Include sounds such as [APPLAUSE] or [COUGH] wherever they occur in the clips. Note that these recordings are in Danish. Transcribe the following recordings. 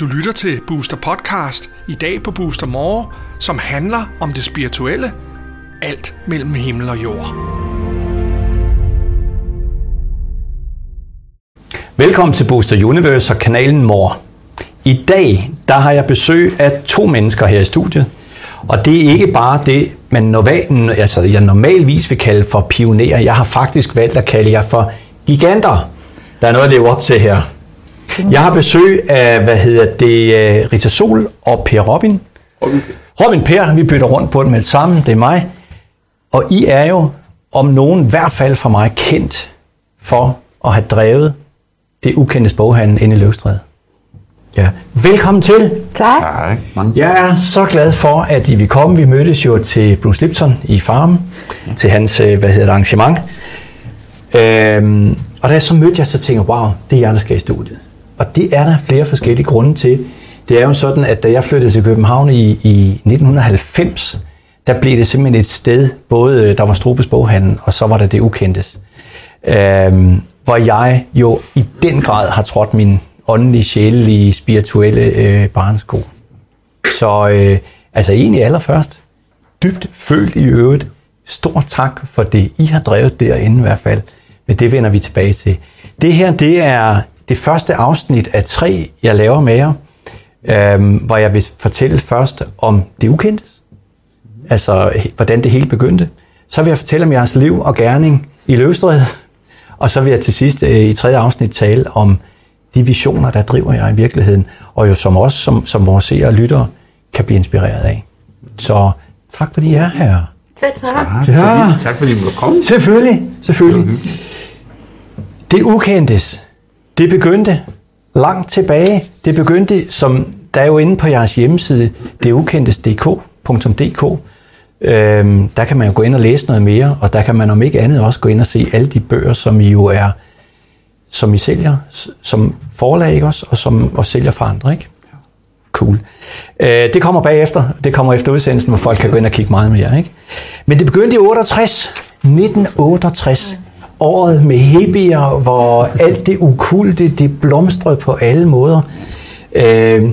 Du lytter til Booster Podcast i dag på Booster More, som handler om det spirituelle. Alt mellem himmel og jord. Velkommen til Booster Universe og kanalen Mor. I dag der har jeg besøg af to mennesker her i studiet. Og det er ikke bare det, man normalt, altså jeg normalvis vil kalde for pionerer. Jeg har faktisk valgt at kalde jer for giganter. Der er noget at leve op til her. Jeg har besøg af, hvad hedder det, øh, Rita Sol og Per Robin. Robin Per, vi bytter rundt på det med det samme, det er mig. Og I er jo, om nogen, i hvert fald for mig, kendt for at have drevet det ukendte boghandel ind i Løvstræde. Ja. Velkommen til. Tak. Tak. Mange Jeg er så glad for, at I vil komme. Vi mødtes jo til Bruce Lipton i Farm, til hans øh, hvad hedder det, arrangement. Øhm, og da jeg så mødte jeg, så tænkte jeg, wow, det er jeg, der skal i studiet. Og det er der flere forskellige grunde til. Det er jo sådan, at da jeg flyttede til København i, i 1990, der blev det simpelthen et sted, både øh, der var Strubes boghandel, og så var der det ukendtes. Øhm, hvor jeg jo i den grad har trådt min åndelige, sjælelige, spirituelle øh, barnesko. Så øh, altså egentlig allerførst, dybt følt i øvrigt, stor tak for det, I har drevet derinde i hvert fald. Men det vender vi tilbage til. Det her, det er det første afsnit af tre, jeg laver med jer, øh, hvor jeg vil fortælle først om det ukendte. Altså, hvordan det hele begyndte. Så vil jeg fortælle om jeres liv og gerning i Løvstræde. Og så vil jeg til sidst øh, i tredje afsnit tale om de visioner, der driver jer i virkeligheden, og jo som os, som, som vores seere og lyttere, kan blive inspireret af. Så tak fordi I er her. Selv tak. tak. Ja. Fordi, tak fordi du måtte komme. Selvfølgelig, selvfølgelig. Det ukendtes, det begyndte langt tilbage. Det begyndte, som der er jo inde på jeres hjemmeside, detukendtes.dk.dk. Øhm, der kan man jo gå ind og læse noget mere, og der kan man om ikke andet også gå ind og se alle de bøger, som I jo er, som I sælger, som forlag, ikke også, og som også sælger for andre, ikke? Cool. Øh, det kommer bagefter. Det kommer efter udsendelsen, hvor folk kan gå ind og kigge meget mere. Ikke? Men det begyndte i 68. 1968. Året med hippier, hvor alt det ukulte, det blomstrede på alle måder. Øh,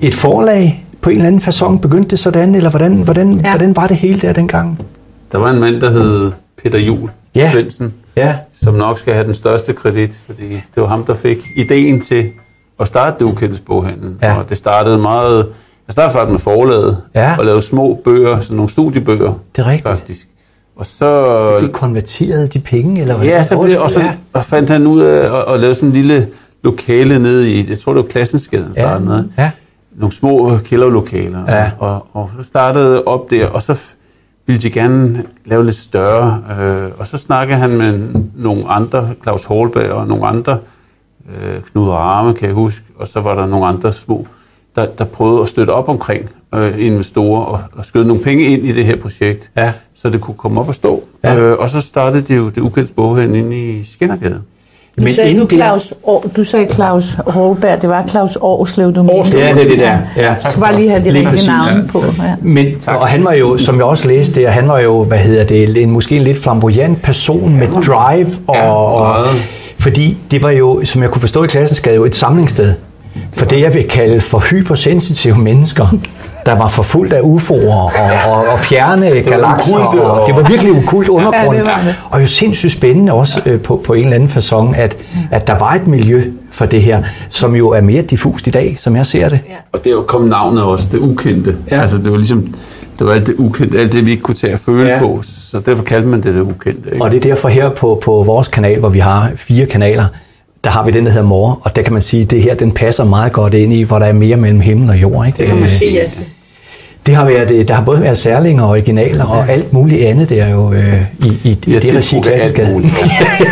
et forlag på en eller anden façon begyndte det sådan, eller hvordan, hvordan. Ja. hvordan var det hele der dengang? Der var en mand, der hed Peter Jul Ja. Svendsen, Ja, som nok skal have den største kredit, fordi det var ham, der fik ideen til at starte det ukendte boghandel. Ja. Og det startede meget... Jeg startede faktisk med forlaget Ja. og lavede små bøger, sådan nogle studiebøger. Det er rigtigt. Faktisk. Og så... blev konverteret de penge, eller hvad? Ja, så blev, og så Ja. og fandt han ud af at, at lave sådan en lille lokale nede i, jeg tror det var Klassensgade, han Ja, startede med. ja. Nogle små kælderlokaler. Ja. Og, og, så startede op der, og så ville de gerne lave lidt større. Øh, og så snakkede han med nogle andre, Claus Holberg og nogle andre, øh, Knud Rame kan jeg huske, og så var der nogle andre små, der, der prøvede at støtte op omkring øh, investorer og, og skød nogle penge ind i det her projekt, Ja. så det kunne komme op og stå. Ja. Øh, og så startede det jo det ukendte boghandel inde i Skinnergade. Du Men sagde, inden du, det- Claus, Aar, du sagde Claus Håberg, det var Claus Årslev, du mente. Ja, det er det der. Ja. Så bare lige have de Lige rigtige navne på. Ja. Men, og han var jo, som jeg også læste det, han var jo, hvad hedder det, en, måske en lidt flamboyant person med drive, og, Ja, og, fordi det var jo, som jeg kunne forstå i klassen, skal jo et samlingssted for det, jeg vil kalde for hypersensitive mennesker, der var forfulgt af UFO'er og, og, og fjerne galakser, og, og- det var virkelig ukult undergrund. Ja, det var det. Og jo sindssygt spændende også øh, på, på en eller anden façon, at, at der var et miljø for det her, som jo er mere diffust i dag, som jeg ser det. Og der kom navnet også, det ukendte. Ja. Altså det var ligesom, det var alt det ukendte, alt det vi ikke kunne tage at føle Ja. ja. på. Så derfor kaldte man det det ukendte. Ikke? Og det er derfor her på, på vores kanal, hvor vi har fire kanaler, der har vi den, der hedder Mor, og der kan man sige, at det her, den passer meget godt ind i, hvor der er mere mellem himmel og jord. Ikke? Det kan man Øh, sige. Ja, til. Det har været, øh, der har både været særlinger og originaler og alt muligt andet, der er jo øh, i, i, i det regi tiltrukket alt klassisk. muligt.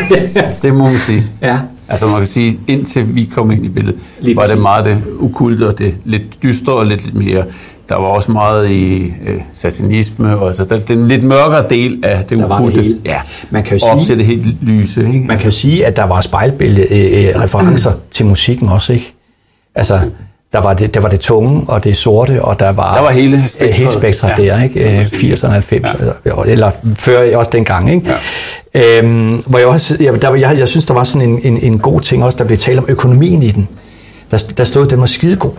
[LAUGHS] det må man sige. Ja. Altså man kan sige, indtil vi kom ind i billedet, Lige Lige var præcis. det meget det ukulte og det lidt dystre og lidt, lidt mere. Der var også meget i øh, satanisme, og så der, den lidt mørkere del af det Der var det hele. Ja. Man kan jo Op sige- til det helt lyse. Ikke? Man kan jo sige, at der var spejlbillede øh, øh, referencer til musikken også, ikke? Altså, der var, det, der var det tunge, og det sorte, og der var, Der var hele øh, spektret. hele spektret Ja, der, ikke? det må Øh, man sige. 80'erne, 90'erne, eller, eller før også dengang, ikke? Øhm, hvor jeg, også, jeg, der, var- jeg, jeg synes, der var sådan en, en, en god ting også, der blev talt om økonomien i den. Der, der stod, at den var skidegod.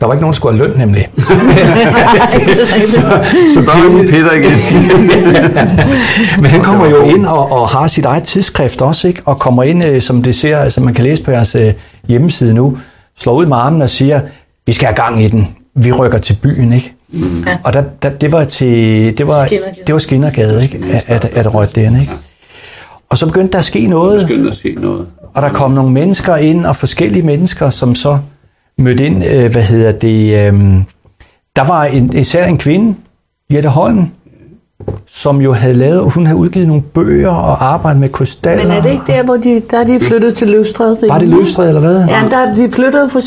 Der var ikke nogen, der skulle have løn, nemlig. [LAUGHS] Så der er vi Peter igen. [LAUGHS] Men han kommer jo ind og, og har sit eget tidsskrift også, ikke? og kommer ind, øh, som det ser, som man kan læse på jeres øh, hjemmeside nu, slår ud med armen og siger, vi skal have gang i den. Vi rykker til byen, ikke? Mm. Og der, der, det var til, det var, det var Skinnergade, ikke? At, at, rødt den, ikke? Og så begyndte der at ske noget. Skynd at se noget. Og der kom nogle mennesker ind, og forskellige mennesker, som så mødte ind, øh, hvad hedder det, øh, der var en, især en kvinde, Jette Holm, som jo havde lavet, hun havde udgivet nogle bøger og arbejdet med krystaller. Men er det ikke der, hvor de, der er de flyttet til Løvstræde? Var det Løvstræde, eller hvad? Ja, der er de flyttet fra,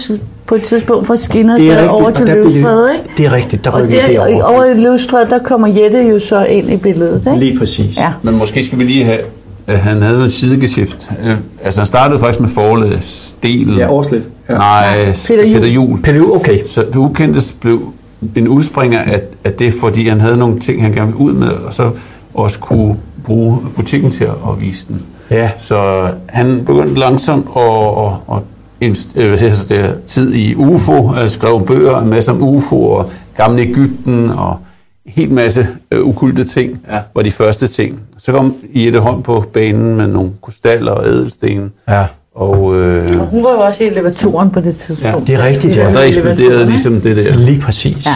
på et tidspunkt fra Skinner det er rigtigt, over til Løvstræde, ikke? Det er rigtigt, der Og rykkede det der, over. over i Løvstræde, der kommer Jette jo så ind i billedet, ikke? Lige præcis. Ja. Men måske skal vi lige have, at han havde et sidegeschæft. Øh, Altså han startede faktisk med Stel. Ja, Årslev. Ja. Nej, Peter Juhl. Peter Jul. Pelle, okay. Så det ukendtes blev en udspringer af, af det, fordi han havde nogle ting, han gerne ville ud med, og så også kunne bruge butikken til at, vise den. Ja. Så han begyndte langsomt at, at, at invest- øh, det, tid i UFO, øh, skrev bøger, en masse om UFO og gamle Ægypten og en hel masse øh, ukulte ting, Ja. var de første ting. Så kom Jette Holm på banen med nogle krystaller og ædelsten, Ja. Og øh, Og hun var jo også i elevatoren på det tidspunkt. Det er rigtigt, ja. der eksploderede ligesom det der. Lige præcis. Ja.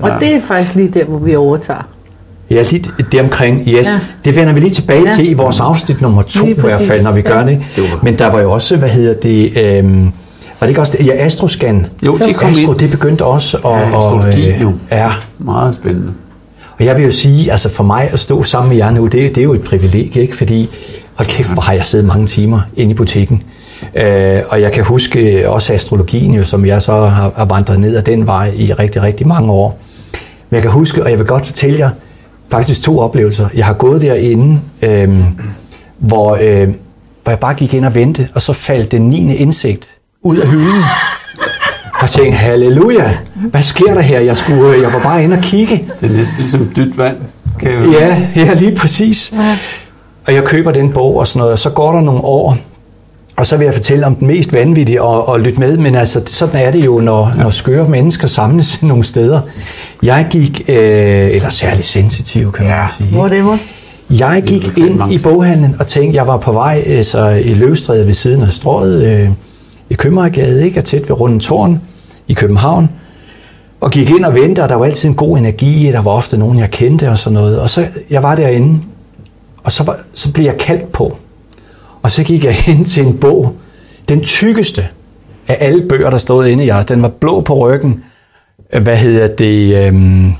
Og det er faktisk lige der, hvor vi overtager. Ja, lige det omkring, yes. Ja. Ja. Det vender vi lige tilbage Ja. til i vores afsnit nummer to, i hvert fald, når vi gør Ja. det. Det Men der var jo også, hvad hedder det, øhm, var det ikke også det? Ja, Astroscan. Jo, de kom Astro, ind. det begyndte også at... Ja, astrologi og, jo. Ja, Meget spændende. og jeg vil jo sige, altså for mig at stå sammen med jer nu, det, det er jo et privilegie, ikke? Fordi, hold kæft, hvor har jeg siddet mange timer inde i butikken. Øh, og jeg kan huske også astrologien, jo, som jeg så har, har vandret ned ad den vej i rigtig, rigtig mange år. Men jeg kan huske, og jeg vil godt fortælle jer, faktisk to oplevelser. Jeg har gået derinde, øh, hvor, øh, hvor jeg bare gik ind og ventede, og så faldt den 9. indsigt ud af hylden. Og jeg tænkte, halleluja, hvad sker der her? Jeg, skulle, øh, jeg var bare inde og kigge. Det er næsten ligesom dybt vand. Kan jeg Ja, ja, lige præcis. Og jeg køber den bog og sådan noget, og så går der nogle år, og så vil jeg fortælle om den mest vanvittige og, og lytte med, men altså, sådan er det jo, når, når skøre mennesker samles [LAUGHS] nogle steder. Jeg gik, øh, eller særligt sensitiv, kan man ja. sige. Whatever. Jeg gik Det ind i boghandlen og tænkte, jeg var på vej altså, i Løvstræde ved siden af strået øh, i Købmagergade, ikke? Og tæt ved Runden Tårn i København. Og gik ind og ventede, og der var altid en god energi, der var ofte nogen, jeg kendte og sådan noget. Og så, jeg var derinde, og så, var, så blev jeg kaldt på. Og så gik jeg [LAUGHS] hen til en bog, den tykkeste af alle bøger, der stod inde i jeres. Den var blå på ryggen. Øh, Hvad hedder det? Øhm,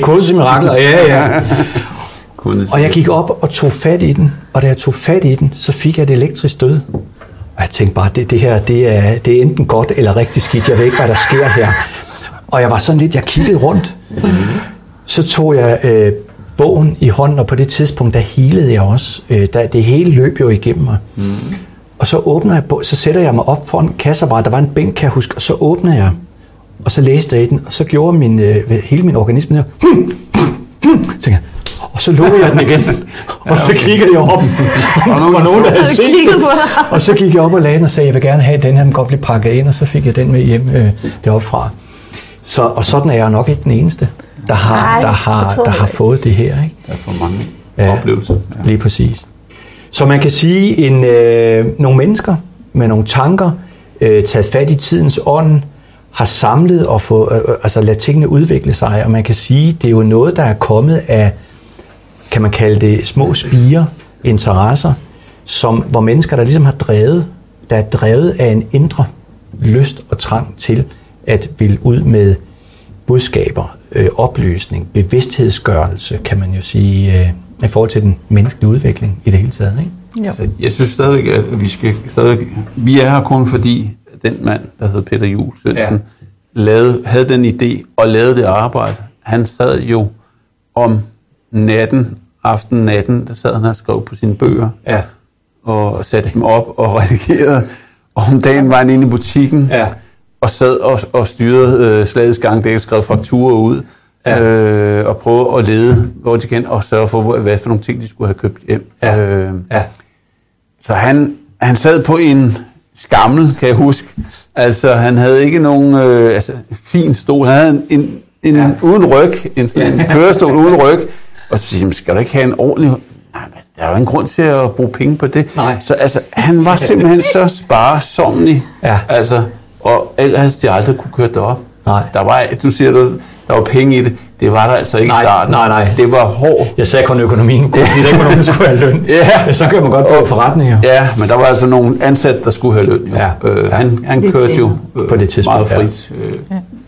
Kursus mirakler, ja, ja. Kunne Og jeg gik op og tog fat i den, og da jeg tog fat i den, så fik jeg et elektrisk stød. Og jeg tænkte bare, det, det her, det er, det er enten godt eller rigtig skidt. Jeg ved ikke, hvad der sker her. Og jeg var sådan lidt, jeg kiggede rundt. Så tog jeg øh, bogen i hånden, og på det tidspunkt, der hilede jeg også. Øh, der, det hele løb jo igennem mig. Og så åbner jeg, så sætter jeg mig op foran kasseapparatet. Der var en bænk, kan jeg huske, og så åbner jeg. Og så læste jeg i den, og så gjorde min, øh, hele min organisme der. Hmm, hmm, hmm, jeg, og så lukkede jeg den igen, [LAUGHS] og så kiggede jeg op, og var nogen, [LAUGHS] der havde set den. Og så gik jeg op og lagde den og sagde, jeg vil gerne have den her, den godt blive pakket ind, og så fik jeg den med hjem øh, deroppe fra. Så, og sådan er jeg nok ikke den eneste, der har, Nej, der har, der har fået det her. Ikke? Der er for mange Ja. oplevelser. Ja. Lige præcis. Så man kan sige, en øh, nogle mennesker med nogle tanker, øh, taget fat i tidens ånd, har samlet og få, øh, øh, altså lade tingene udvikle sig, og man kan sige, det er jo noget, der er kommet af, kan man kalde det, små spire, interesser, som, hvor mennesker, der ligesom har drevet, der er drevet af en indre lyst og trang til at ville ud med budskaber, øh, oplysning, bevidsthedsgørelse, kan man jo sige, øh, i forhold til den menneskelige udvikling i det hele taget. Ikke? Altså, jeg synes stadigvæk, at vi skal stadigvæk, vi er her kun fordi den mand, der hedder Peter Juhl Svendsen, ja. lavede, havde den idé og lavede det arbejde. Han sad jo om natten, aften natten, der sad han og skrev på sine bøger Ja. og satte dem op og [LAUGHS] redigerede. Og om dagen var han inde i butikken Ja. Og sad og, og styrede øh, slagets gang, det skrev fakturer ud. Ja. øh, og prøve at lede, hvor de kan, og sørge for, hvor- hvad for nogle ting, de skulle have købt hjem. Ja. Øh, Ja. så han, han sad på en skammel, kan jeg huske. Altså, han havde ikke nogen øh, altså, fin stol. Han havde en, en, en ja. uden ryg, en, sådan, en kørestol uden ryg. Og så siger skal du ikke have en ordentlig... Nej, men der er jo ingen grund til at bruge penge på det. Nej. Så altså, han var simpelthen så sparesomlig. Ja. Altså, og ellers de aldrig kunne køre derop. Nej. Der var, du siger, du, der var penge i det. Det var der altså ikke Nej, i starten. nej, nej. Det var hård. Jeg sagde kun økonomien. Kun, der nogen, der skulle have løn. Ja. Så kan man godt drive forretninger. Ja, men der var altså nogle ansatte, der skulle have løn. Jo. Ja. Øh, han, han kørte jo øh, På det tidspunkt, meget frit. Øh,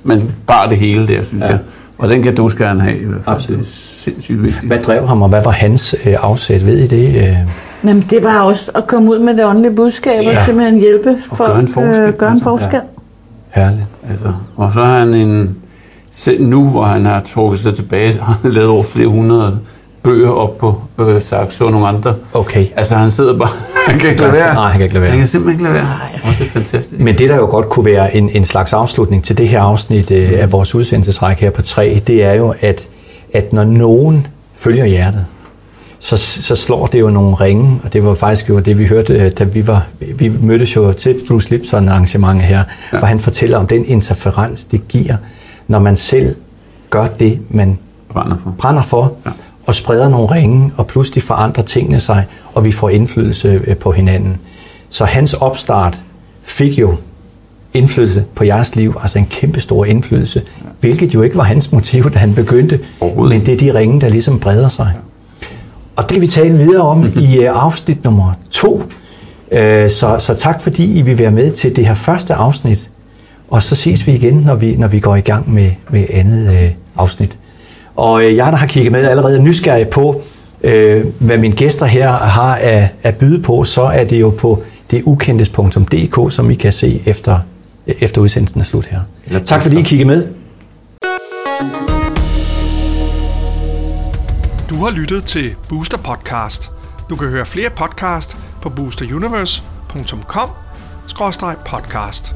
Men bare det hele der, synes Ja. jeg. Og den kan du skal han have i hvert fald. Absolut. Det er sindssygt vigtigt. Hvad drev ham, og hvad var hans øh, afsæt? Ved I det? Øh, Jamen, det var også at komme ud med det åndelige budskab og Ja. simpelthen hjælpe folk, gøre en forskel, øh, gøre en altså. forskel. herligt. Altså, og så har han en... Selv nu, hvor han har trukket sig tilbage, så har han lavet over flere hundrede bøger op på øh, Saxo og nogle andre. Okay. Altså, han sidder bare... [LAUGHS] han kan ikke lade være. Nej, han kan ikke lade være. Han kan simpelthen ikke lade være. Og det er fantastisk. Men det, der jo godt kunne være en, en slags afslutning til det her afsnit øh, af vores udsendelsesrække her på 3, det er jo, at, at når nogen følger hjertet, så, så slår det jo nogle ringe, og det var faktisk jo det, vi hørte, øh, da vi var, vi mødtes jo til Bruce Lipson arrangement her, ja. hvor han fortæller om den interferens, det giver, når man selv gør det, man Brænder for. brænder for, ja. Og spreder nogle ringe, og pludselig forandrer tingene sig, og vi får indflydelse øh, på hinanden. Så hans opstart fik jo indflydelse på jeres liv, altså en kæmpe stor indflydelse, hvilket jo ikke var hans motiv, da han begyndte, men det er de ringe, der ligesom breder sig. Og det kan vi tale videre om i øh, afsnit nummer to. Øh, Så, så tak fordi I vil være med til det her første afsnit. Og så ses vi igen, når vi, når vi går i gang med, med andet afsnit. Og øh, jeg, der har kigget med, er allerede nysgerrig på, øh, hvad mine gæster her har at, at byde på, så er det jo på det ukendtes.dk, som I kan se efter, efter udsendelsen er slut her. Eller Tak fordi I kiggede med. Du har lyttet til Booster Podcast. Du kan høre flere podcast på boosteruniverse.com-podcast.